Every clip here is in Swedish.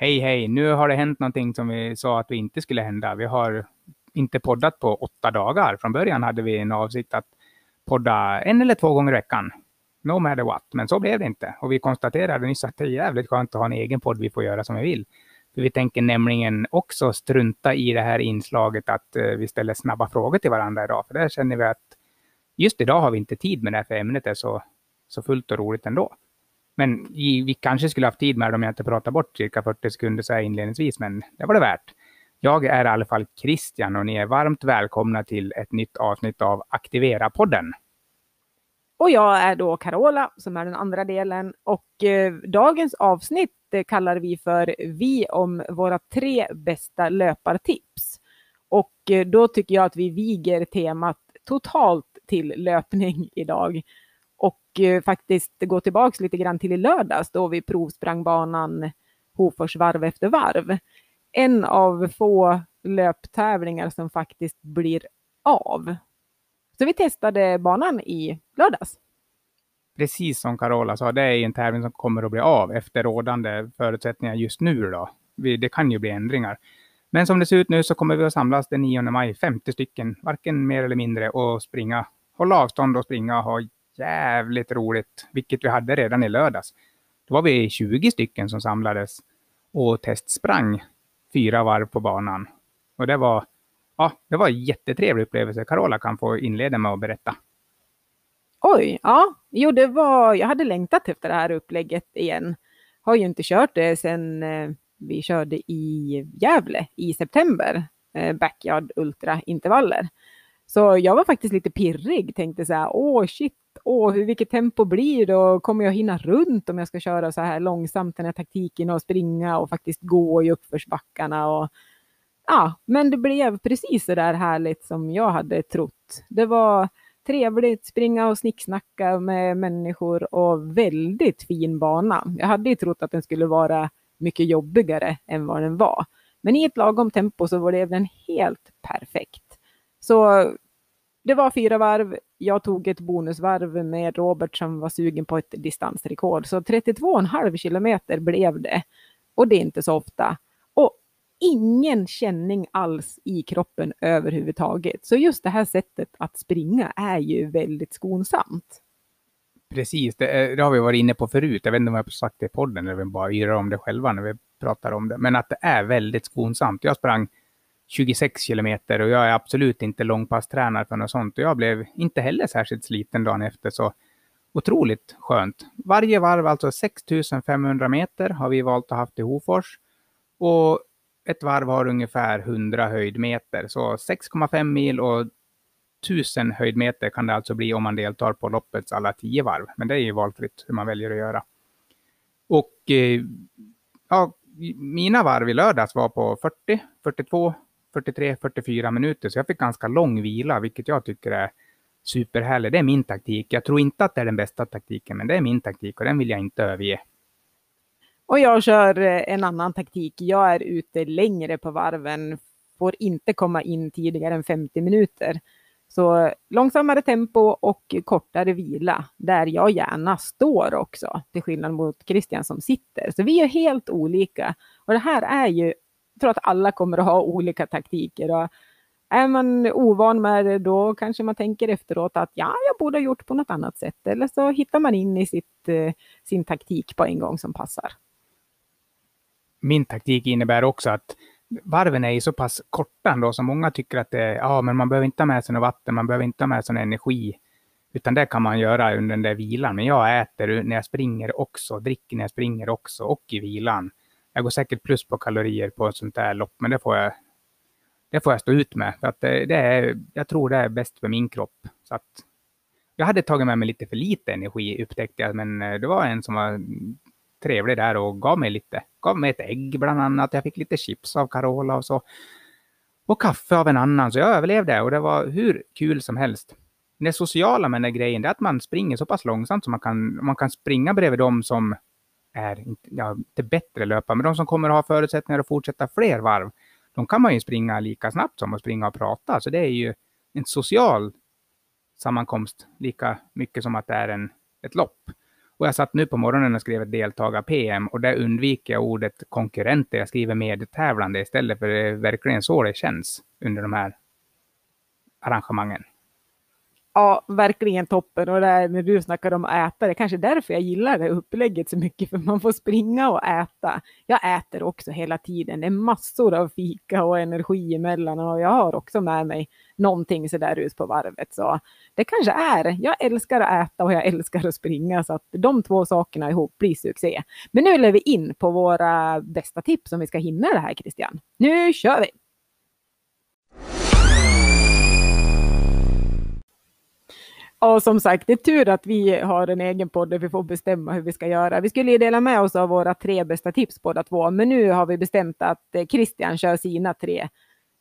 Hej, hej, nu har det hänt någonting som vi sa att vi inte skulle hända. Vi har inte poddat på åtta dagar. Från början hade vi en avsikt att podda en eller två gånger i veckan. No matter what. Men så blev det inte. Och vi konstaterade nyss att det är jävligt skönt att ha en egen podd vi får göra som vi vill. För vi tänker nämligen också strunta i det här inslaget att eh, vi ställer snabba frågor till varandra idag. För där känner vi att just idag har vi inte tid med det, här, för ämnet är så, så fullt och roligt ändå. Men vi kanske skulle haft tid med det om jag inte pratar bort cirka 40 sekunder så här inledningsvis, men det var det värt. Jag är i alla fall Christian och ni är varmt välkomna till ett nytt avsnitt av Aktivera-podden. Och jag är då Carola som är den andra delen och eh, dagens avsnitt eh, kallar vi för Vi om våra tre bästa löpartips. Och eh, då tycker jag att vi viger temat totalt till löpning idag och eh, faktiskt gå tillbaks lite grann till i lördags då vi provsprang banan Hofors varv efter varv. En av få löptävlingar som faktiskt blir av. Så vi testade banan i lördags. Precis som Carola sa, det är en tävling som kommer att bli av efter rådande förutsättningar just nu. Då. Det kan ju bli ändringar. Men som det ser ut nu så kommer vi att samlas den 9 maj, 50 stycken, varken mer eller mindre, och springa, hålla avstånd och springa och ha jävligt roligt, vilket vi hade redan i lördags. Då var vi 20 stycken som samlades och testsprang fyra varv på banan. Och det var, ja, det var en jättetrevlig upplevelse. Carola kan få inleda med att berätta. Oj, ja, jo det var, jag hade längtat efter det här upplägget igen. Har ju inte kört det sedan eh, vi körde i Gävle i september, eh, Backyard Ultra-intervaller. Så jag var faktiskt lite pirrig, tänkte så här, åh shit, åh, vilket tempo blir det och kommer jag hinna runt om jag ska köra så här långsamt den här taktiken och springa och faktiskt gå i uppförsbackarna och ja, men det blev precis så där härligt som jag hade trott. Det var trevligt, springa och snicksnacka med människor och väldigt fin bana. Jag hade ju trott att den skulle vara mycket jobbigare än vad den var. Men i ett lagom tempo så blev den helt perfekt. Så det var fyra varv. Jag tog ett bonusvarv med Robert som var sugen på ett distansrekord. Så 32,5 kilometer blev det. Och det är inte så ofta. Och ingen känning alls i kroppen överhuvudtaget. Så just det här sättet att springa är ju väldigt skonsamt. Precis, det, är, det, har vi varit inne på förut. Jag vet inte om jag har sagt det i podden eller vi bara yrar om det själva när vi pratar om det. Men att det är väldigt skonsamt. Jag sprang 26 kilometer och jag är absolut inte långpasstränare för något sånt. Och jag blev inte heller särskilt sliten dagen efter, så otroligt skönt. Varje varv, alltså 6500 meter, har vi valt att ha i Hofors. Och ett varv har ungefär 100 höjdmeter, så 6,5 mil och 1000 höjdmeter kan det alltså bli om man deltar på loppets alla 10 varv. Men det är ju valfritt hur man väljer att göra. Och eh, ja, mina varv i lördags var på 40, 42, 43-44 minuter, så jag fick ganska lång vila, vilket jag tycker är superhärligt. Det är min taktik. Jag tror inte att det är den bästa taktiken, men det är min taktik och den vill jag inte överge. Och jag kör eh, en annan taktik. Jag är ute längre på varven, får inte komma in tidigare än 50 minuter. Så långsammare tempo och kortare vila, där jag gärna står också, till skillnad mot Christian som sitter. Så vi är helt olika. Och det här är ju tror att alla kommer att ha olika taktiker. Och är man ovan med det, då kanske man tänker efteråt att ja, jag borde ha gjort på något annat sätt. Eller så hittar man in i sitt, eh, sin taktik på en gång som passar. Min taktik innebär också att varven är så pass korta ändå, så många tycker att det är, ja, men man behöver inte ha med sig något vatten, man behöver inte ha med sig någon energi. Utan det kan man göra under den där vilan. Men jag äter när jag springer också, dricker när jag springer också och i vilan jag går säkert plus på kalorier på ett sånt där lopp, men det får jag, det får jag stå ut med. För att det, det är, jag tror det är bäst för min kropp. Så att, jag hade tagit med mig lite för lite energi upptäckte jag, men eh, det var en som var trevlig där och gav mig lite. Gav mig ett ägg bland annat. Jag fick lite chips av Carola och så. Och kaffe av en annan, så jag överlevde och det var hur kul som helst. Det sociala med den där grejen är att man springer så pass långsamt som man kan, man kan springa bredvid dem som är inte, ja, inte bättre löpare, men de som kommer att ha förutsättningar att fortsätta fler varv, de kan man ju springa lika snabbt som att springa och prata. Så det är ju en social sammankomst lika mycket som att det är en, ett lopp. Och jag satt nu på morgonen och skrev ett deltagar-PM och där undviker jag ordet konkurrenter. Jag skriver medtävlande istället för det är verkligen så det känns under de här arrangemangen. Ja, verkligen toppen. Och där när du snackar om att äta, det är kanske därför jag gillar det upplägget så mycket, för man får springa och äta. Jag äter också hela tiden. Det är massor av fika och energi emellan och jag har också med mig någonting sådär ut på varvet. Så det kanske är, jag älskar att äta och jag älskar att springa, så att de två sakerna ihop blir succé. Men nu lägger vi in på våra bästa tips om vi ska hinna det här, Christian. Nu kör vi! Och som sagt, det är tur att vi har en egen podd där vi får bestämma hur vi ska göra. Vi skulle ju dela med oss av våra tre bästa tips båda två, men nu har vi bestämt att eh, Christian kör sina tre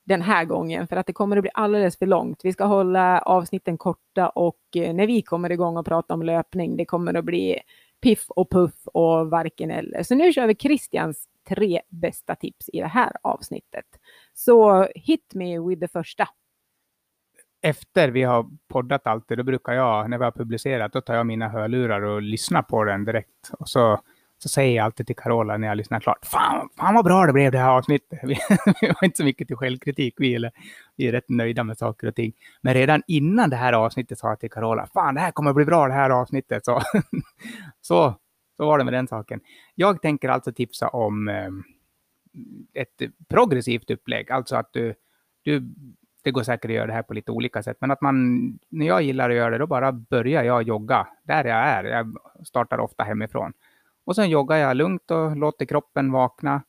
den här gången för att det kommer att bli alldeles för långt. Vi ska hålla avsnitten korta och eh, när vi kommer igång och pratar om löpning, det kommer att bli piff och puff och varken eller. Så nu kör vi Christians tre bästa tips i det här avsnittet. Så hit me with det första efter vi har poddat allt det, då brukar jag, när vi har publicerat, då tar jag mina hörlurar och lyssnar på den direkt. Och så, så säger jag alltid till Carola när jag lyssnar klart, fan, fan vad bra det blev det här avsnittet. Vi, vi har inte så mycket till självkritik, vi är, vi är rätt nöjda med saker och ting. Men redan innan det här avsnittet sa jag till Carola, fan det här kommer att bli bra det här avsnittet. Så, så, så var det med den saken. Jag tänker alltså tipsa om eh, ett progressivt upplägg, alltså att du, du det går säkert att göra det här på lite olika sätt, men att man, när jag gillar att göra det, då bara börjar jag jogga där jag är. Jag startar ofta hemifrån. Och sen joggar jag lugnt och låter kroppen vakna.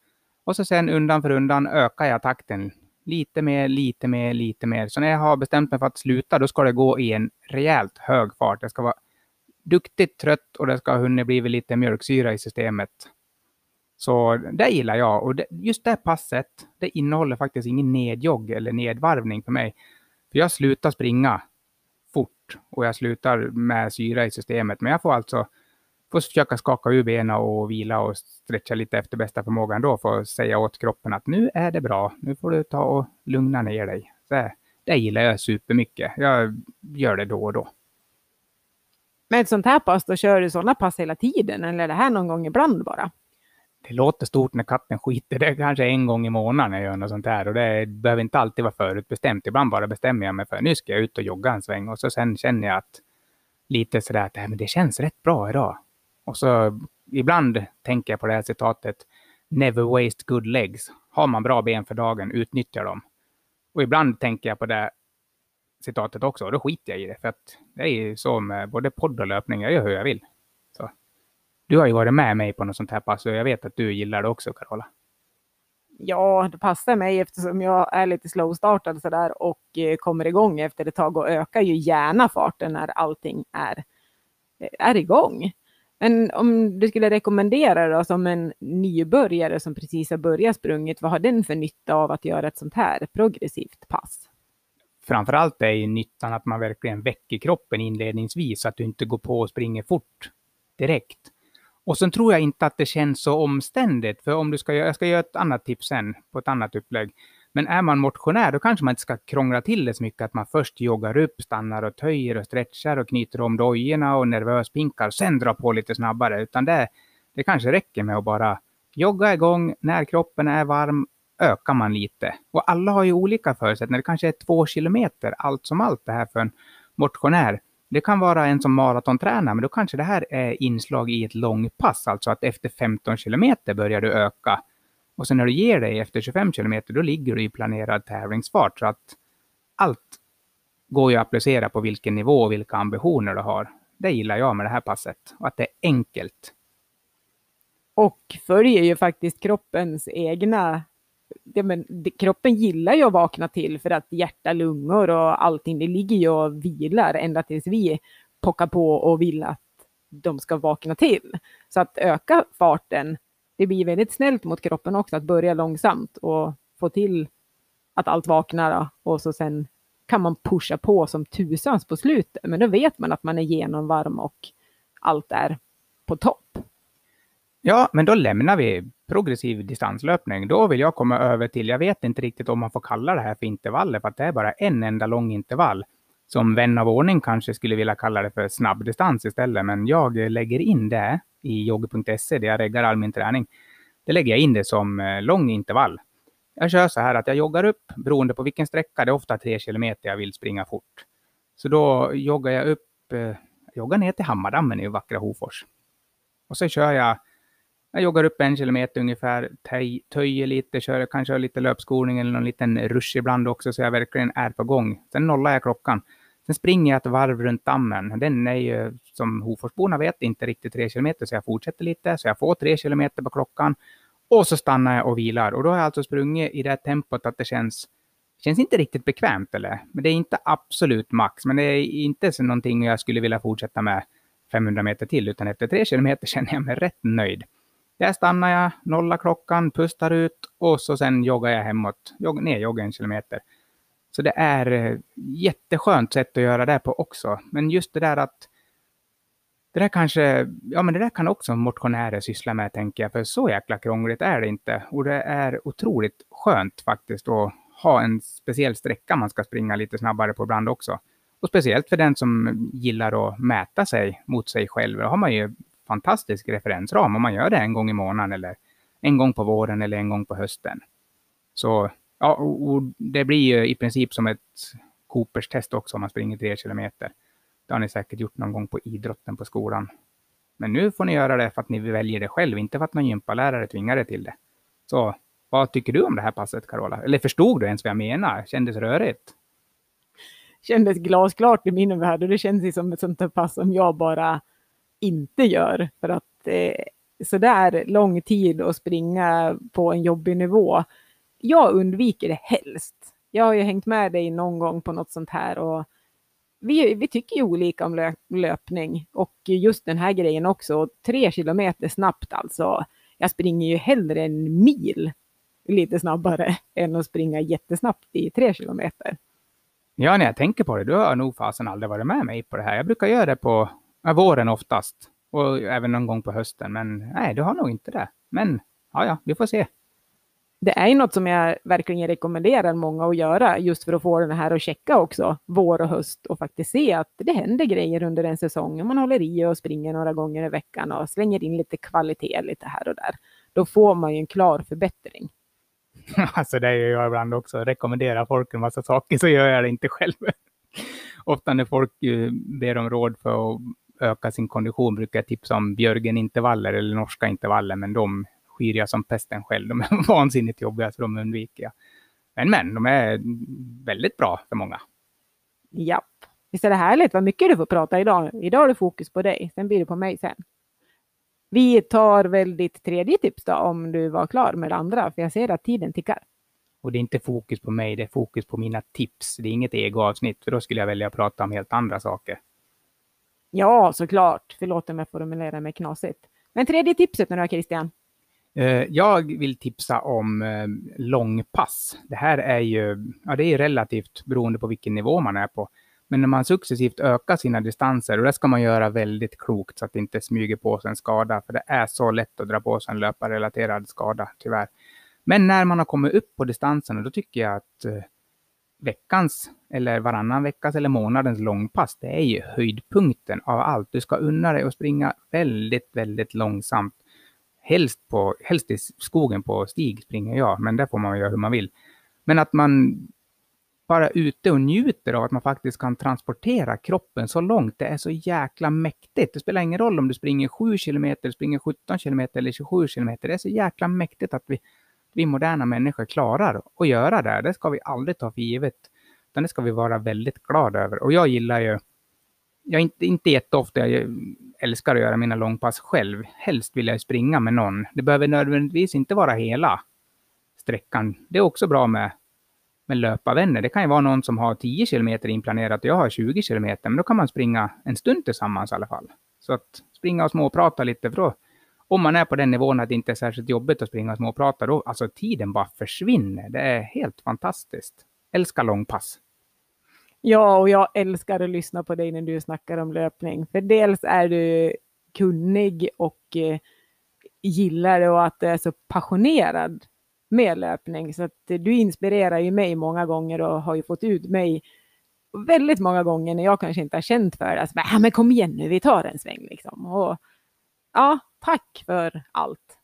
Och så sen undan för undan ökar jag takten. Lite mer, lite mer, lite mer. Så när jag har bestämt mig för att sluta, då ska det gå i en rejält hög fart. Jag ska vara duktigt trött och det ska ha hunnit bli lite mjölksyra i systemet. Så det gillar jag. Och det, just det passet, det innehåller faktiskt ingen nedjogg eller nedvarvning för mig. För jag slutar springa fort och jag slutar med syra i systemet. Men jag får alltså får försöka skaka ur benen och vila och stretcha lite efter bästa förmåga ändå för att säga åt kroppen att nu är det bra. Nu får du ta och lugna ner dig. Det, det gillar jag supermycket. Jag gör det då och då. Med ett sånt här pass, då kör du sådana pass hela tiden eller är det här någon gång ibland bara? Det låter stort när katten skiter. Det är kanske en gång i månaden jag gör något sånt här och det behöver inte alltid vara förutbestämt. Ibland bara bestämmer jag mig för att nu ska jag ut och jogga en sväng och så sen känner jag att lite sådär att äh, men det känns rätt bra idag. Och så ibland tänker jag på det här citatet Never waste good legs. Har man bra ben för dagen, utnyttja dem. Och ibland tänker jag på det citatet också och då skiter jag i det. För att det är ju så med både podd och löpning, jag gör hur jag vill. Du har ju varit med mig på något sånt här pass och jag vet att du gillar det också, Carola. Ja, det passar mig eftersom jag är lite slowstartad sådär och eh, kommer igång efter ett tag och ökar ju gärna farten när allting är, är igång. Men om du skulle rekommendera då som en nybörjare som precis har börjat sprungit, vad har den för nytta av att göra ett sånt här progressivt pass? Framförallt är ju nyttan att man verkligen väcker kroppen inledningsvis, så att du inte går på och springer fort direkt. Och sen tror jag inte att det känns så omständigt, för om du ska, göra jag ska göra ett annat tips sen på ett annat upplägg. Men är man motionär, då kanske man inte ska krångla till det så mycket att man först joggar upp, stannar och töjer och stretchar och knyter om dojorna och nervös pinkar, sen drar på lite snabbare, utan det, det kanske räcker med att bara jogga igång. När kroppen är varm ökar man lite. Och alla har ju olika förutsättningar. Det kanske är två kilometer allt som allt det här för en motionär. Det kan vara en som maratontränar, men då kanske det här är inslag i ett långpass, alltså att efter 15 kilometer börjar du öka. Och sen när du ger dig efter 25 kilometer, då ligger du i planerad tävlingsfart. Så att allt går ju att applicera på vilken nivå och vilka ambitioner du har. Det gillar jag med det här passet, och att det är enkelt. Och följer ju faktiskt kroppens egna det, men, det, kroppen gillar ju att vakna till för att hjärta, lungor och allting, det ligger ju och vilar ända tills vi pockar på och vill att de ska vakna till. Så att öka farten, det blir väldigt snällt mot kroppen också att börja långsamt och få till att allt vaknar och så sen kan man pusha på som tusans på slutet. Men då vet man att man är genomvarm och allt är på topp. Ja, men då lämnar vi progressiv distanslöpning. Då vill jag komma över till, jag vet inte riktigt om man får kalla det här för intervaller, för att det är bara en enda lång intervall. som vän av ordning kanske skulle vilja kalla det för snabbdistans istället, men jag lägger in det i yogi.se, där jag reggar all min träning. Det lägger jag in det som eh, lång intervall. Jag kör så här att jag joggar upp beroende på vilken sträcka. Det är ofta tre kilometer jag vill springa fort. Så då joggar jag upp, jag joggar ner till Hammardammen i vackra Hofors. Och så kör jag jag joggar upp en kilometer ungefär, töjer lite, kör kanske lite löpskolning eller någon liten rush ibland också, så jag verkligen är på gång. Sen nollar jag klockan. Sen springer jag ett varv runt dammen. Den är ju, som Hoforsborna vet, inte riktigt tre kilometer, så jag fortsätter lite, så jag får tre kilometer på klockan. Och så stannar jag och vilar. Och då har jag alltså sprungit i det här tempot att det känns, känns inte riktigt bekvämt, eller? Men det är inte absolut max, men det är inte så någonting jag skulle vilja fortsätta med 500 meter till, utan efter tre kilometer känner jag mig rätt nöjd. Där stannar jag, nollar klockan, pustar ut och så sen joggar jag hemåt. Jog, ner, joggar en kilometer. Så det är eh, jätteskönt sätt att göra det på också. Men just det där att det där kanske, ja men det där kan också motionärer syssla med tänker jag, för så jäkla krångligt är det inte. Och det är otroligt skönt faktiskt att ha en speciell sträcka man ska springa lite snabbare på ibland också. Och speciellt för den som gillar att mäta sig mot sig själv. Då har man ju fantastisk referensram om man gör det en gång i månaden eller en gång på våren eller en gång på hösten. Så ja, och det blir ju i princip som ett Coopers test också om man springer tre kilometer. Det har ni säkert gjort någon gång på idrotten på skolan. Men nu får ni göra det för att ni väljer det själv, inte för att någon gympalärare tvingar er till det. Så vad tycker du om det här passet, Carola? Eller förstod du ens vad jag menar? Kändes rörigt? Kändes glasklart i min värld och det känns som ett sånt här pass som jag bara inte gör. För att eh, sådär lång tid att springa på en jobbig nivå, jag undviker det helst. Jag har ju hängt med dig någon gång på något sånt här och vi, vi tycker ju olika om löp, löpning och just den här grejen också. Tre kilometer snabbt alltså. Jag springer ju hellre en mil lite snabbare än att springa jättesnabbt i tre kilometer. Ja, när jag tänker på det, du har nog fasen aldrig varit med mig på det här. Jag brukar göra det på våren oftast. Och även någon gång på hösten. Men nej, du har nog inte det. Men ja, ja, vi får se. Det är ju något som jag verkligen rekommenderar många att göra just för att få den här att checka också vår och höst och faktiskt se att det händer grejer under en säsong. Man håller i och springer några gånger i veckan och slänger in lite kvalitet lite här och där. Då får man ju en klar förbättring. alltså det gör jag ibland också. Rekommenderar folk en massa saker så gör jag det inte själv. Ofta när folk ber om råd för att öka sin kondition brukar jag tipsa om Björgen-intervaller eller norska intervaller, men de skyr jag som pesten själv. De är vansinnigt jobbiga, så de undviker jag. Men, men, de är väldigt bra för många. Japp. Visst är det härligt vad mycket du får prata idag. Idag är det fokus på dig, sen blir det på mig sen. Vi tar väl ditt tredje tips då, om du var klar med det andra, för jag ser att tiden tickar. Och det är inte fokus på mig, det är fokus på mina tips. Det är inget egoavsnitt, för då skulle jag välja att prata om helt andra saker. Ja, såklart. Förlåt om jag formulerar mig knasigt. Men tredje tipset nu då, Christian? Eh, jag vill tipsa om eh, långpass. Det här är ju, ja det är relativt beroende på vilken nivå man är på. Men när man successivt ökar sina distanser, och det ska man göra väldigt klokt så att det inte smyger på sig en skada, för det är så lätt att dra på sig en löparrelaterad skada, tyvärr. Men när man har kommit upp på distansen, då tycker jag att eh, veckans eller varannan veckas eller månadens långpass, det är ju höjdpunkten av allt. Du ska unna dig att springa väldigt, väldigt långsamt. Helst, på, helst i skogen på stig springer jag, men där får man göra hur man vill. Men att man bara är ute och njuter av att man faktiskt kan transportera kroppen så långt. Det är så jäkla mäktigt. Det spelar ingen roll om du springer 7 kilometer, springer 17 kilometer eller 27 kilometer. Det är så jäkla mäktigt att vi vi moderna människor klarar att göra det. Det ska vi aldrig ta för givet. Utan det ska vi vara väldigt glada över. Och jag gillar ju, jag inte, inte jätteofta, jag älskar att göra mina långpass själv. Helst vill jag springa med någon. Det behöver nödvändigtvis inte vara hela sträckan. Det är också bra med, med löparvänner. Det kan ju vara någon som har 10 kilometer inplanerat och jag har 20 kilometer. Men då kan man springa en stund tillsammans i alla fall. Så att springa och småprata lite, för då om man är på den nivån att det inte är särskilt jobbigt att springa och småprata, då alltså tiden bara försvinner. Det är helt fantastiskt. Älskar långpass. Ja, och jag älskar att lyssna på dig när du snackar om löpning. För dels är du kunnig och eh, gillar det och att du är så passionerad med löpning. Så att du inspirerar ju mig många gånger och har ju fått ut mig väldigt många gånger när jag kanske inte har känt för det, Alltså, bara, ja, men kom igen nu, vi tar en sväng liksom. Och, ja, tack för allt.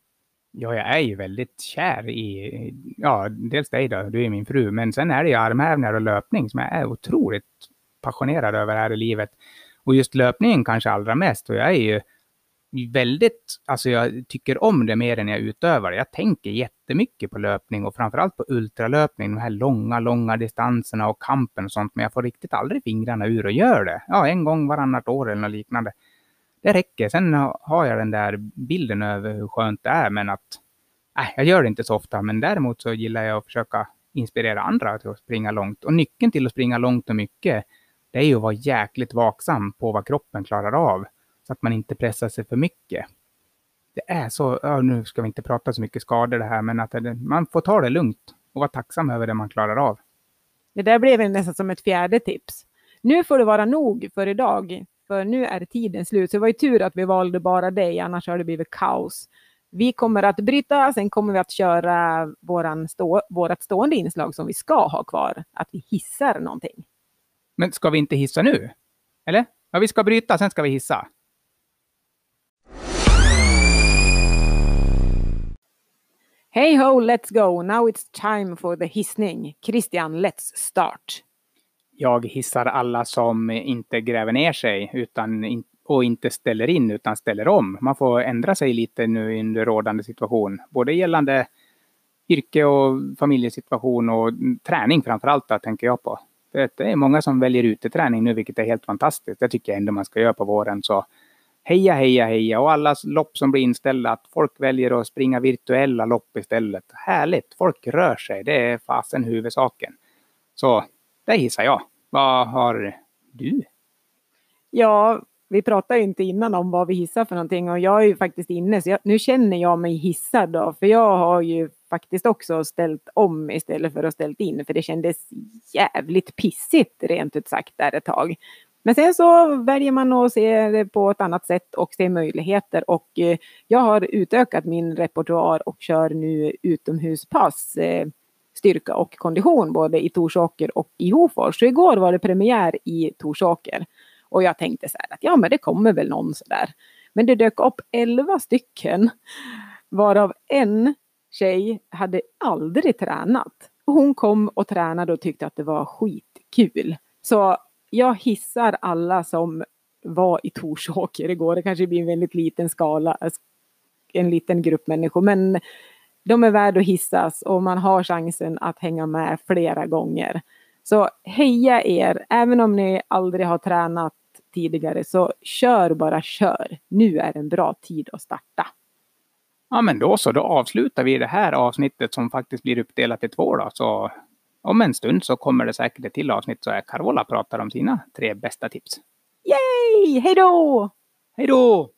Ja, jag är ju väldigt kär i, ja, dels dig då, du är min fru, men sen är det ju armhävningar och löpning som jag är otroligt passionerad över här i livet. Och just löpningen kanske allra mest, och jag är ju väldigt, alltså jag tycker om det mer än jag utövar det. Jag tänker jättemycket på löpning och framförallt på ultralöpning, de här långa, långa distanserna och kampen och sånt, men jag får riktigt aldrig fingrarna ur och gör det. Ja, en gång varannat år eller något liknande. Det räcker. Sen har jag den där bilden över hur skönt det är, men att äh, jag gör det inte så ofta. Men däremot så gillar jag att försöka inspirera andra till att springa långt. Och nyckeln till att springa långt och mycket, det är ju att vara jäkligt vaksam på vad kroppen klarar av så att man inte pressar sig för mycket. Det är så, ja, nu ska vi inte prata så mycket skador det här, men att det, man får ta det lugnt och vara tacksam över det man klarar av. Det där blev nästan som ett fjärde tips. Nu får det vara nog för idag, för nu är tiden slut. Så det var ju tur att vi valde bara dig, annars hade det blivit kaos. Vi kommer att bryta, sen kommer vi att köra våran stå, vårat stående inslag som vi ska ha kvar, att vi hissar någonting. Men ska vi inte hissa nu? Eller? Ja, vi ska bryta, sen ska vi hissa. Hey ho, let's go. Now it's time for the hissning. Christian, let's start. Jag hissar alla som inte gräver ner sig utan och inte ställer in utan ställer om. Man får ändra sig lite nu under rådande situation, både gällande yrke och familjesituation och träning framför allt, då, tänker jag på. För det är många som väljer uteträning nu, vilket är helt fantastiskt. Det tycker jag ändå man ska göra på våren. Så heja, heja, heja och alla lopp som blir inställda, att folk väljer att springa virtuella lopp istället. Härligt, folk rör sig, det är fasen huvudsaken. Så det hissar jag. Vad har du? Ja, vi pratade ju inte innan om vad vi hissar för någonting och jag är ju faktiskt inne så jag, nu känner jag mig hissad då för jag har ju faktiskt också ställt om istället för att ställt in för det kändes jävligt pissigt rent ut sagt där ett tag. Men sen så väljer man att se det på ett annat sätt och se möjligheter och eh, jag har utökat min repertoar och kör nu utomhuspass eh, styrka och kondition både i Torsåker och i Hofors. Så igår var det premiär i Torsåker och jag tänkte så här att ja men det kommer väl någon sådär. Men det dök upp elva stycken varav en tjej hade aldrig tränat. Hon kom och tränade och tyckte att det var skitkul. Så jag hissar alla som var i Torsåker igår. Det kanske blir en väldigt liten skala, en liten grupp människor, men de är värda att hissas och man har chansen att hänga med flera gånger. Så heja er, även om ni aldrig har tränat tidigare, så kör bara kör. Nu är en bra tid att starta. Ja, men då så, då avslutar vi det här avsnittet som faktiskt blir uppdelat i två då. Så om en stund så kommer det säkert ett till avsnitt så är Carola pratar om sina tre bästa tips. Yay! Hej då! Hej då!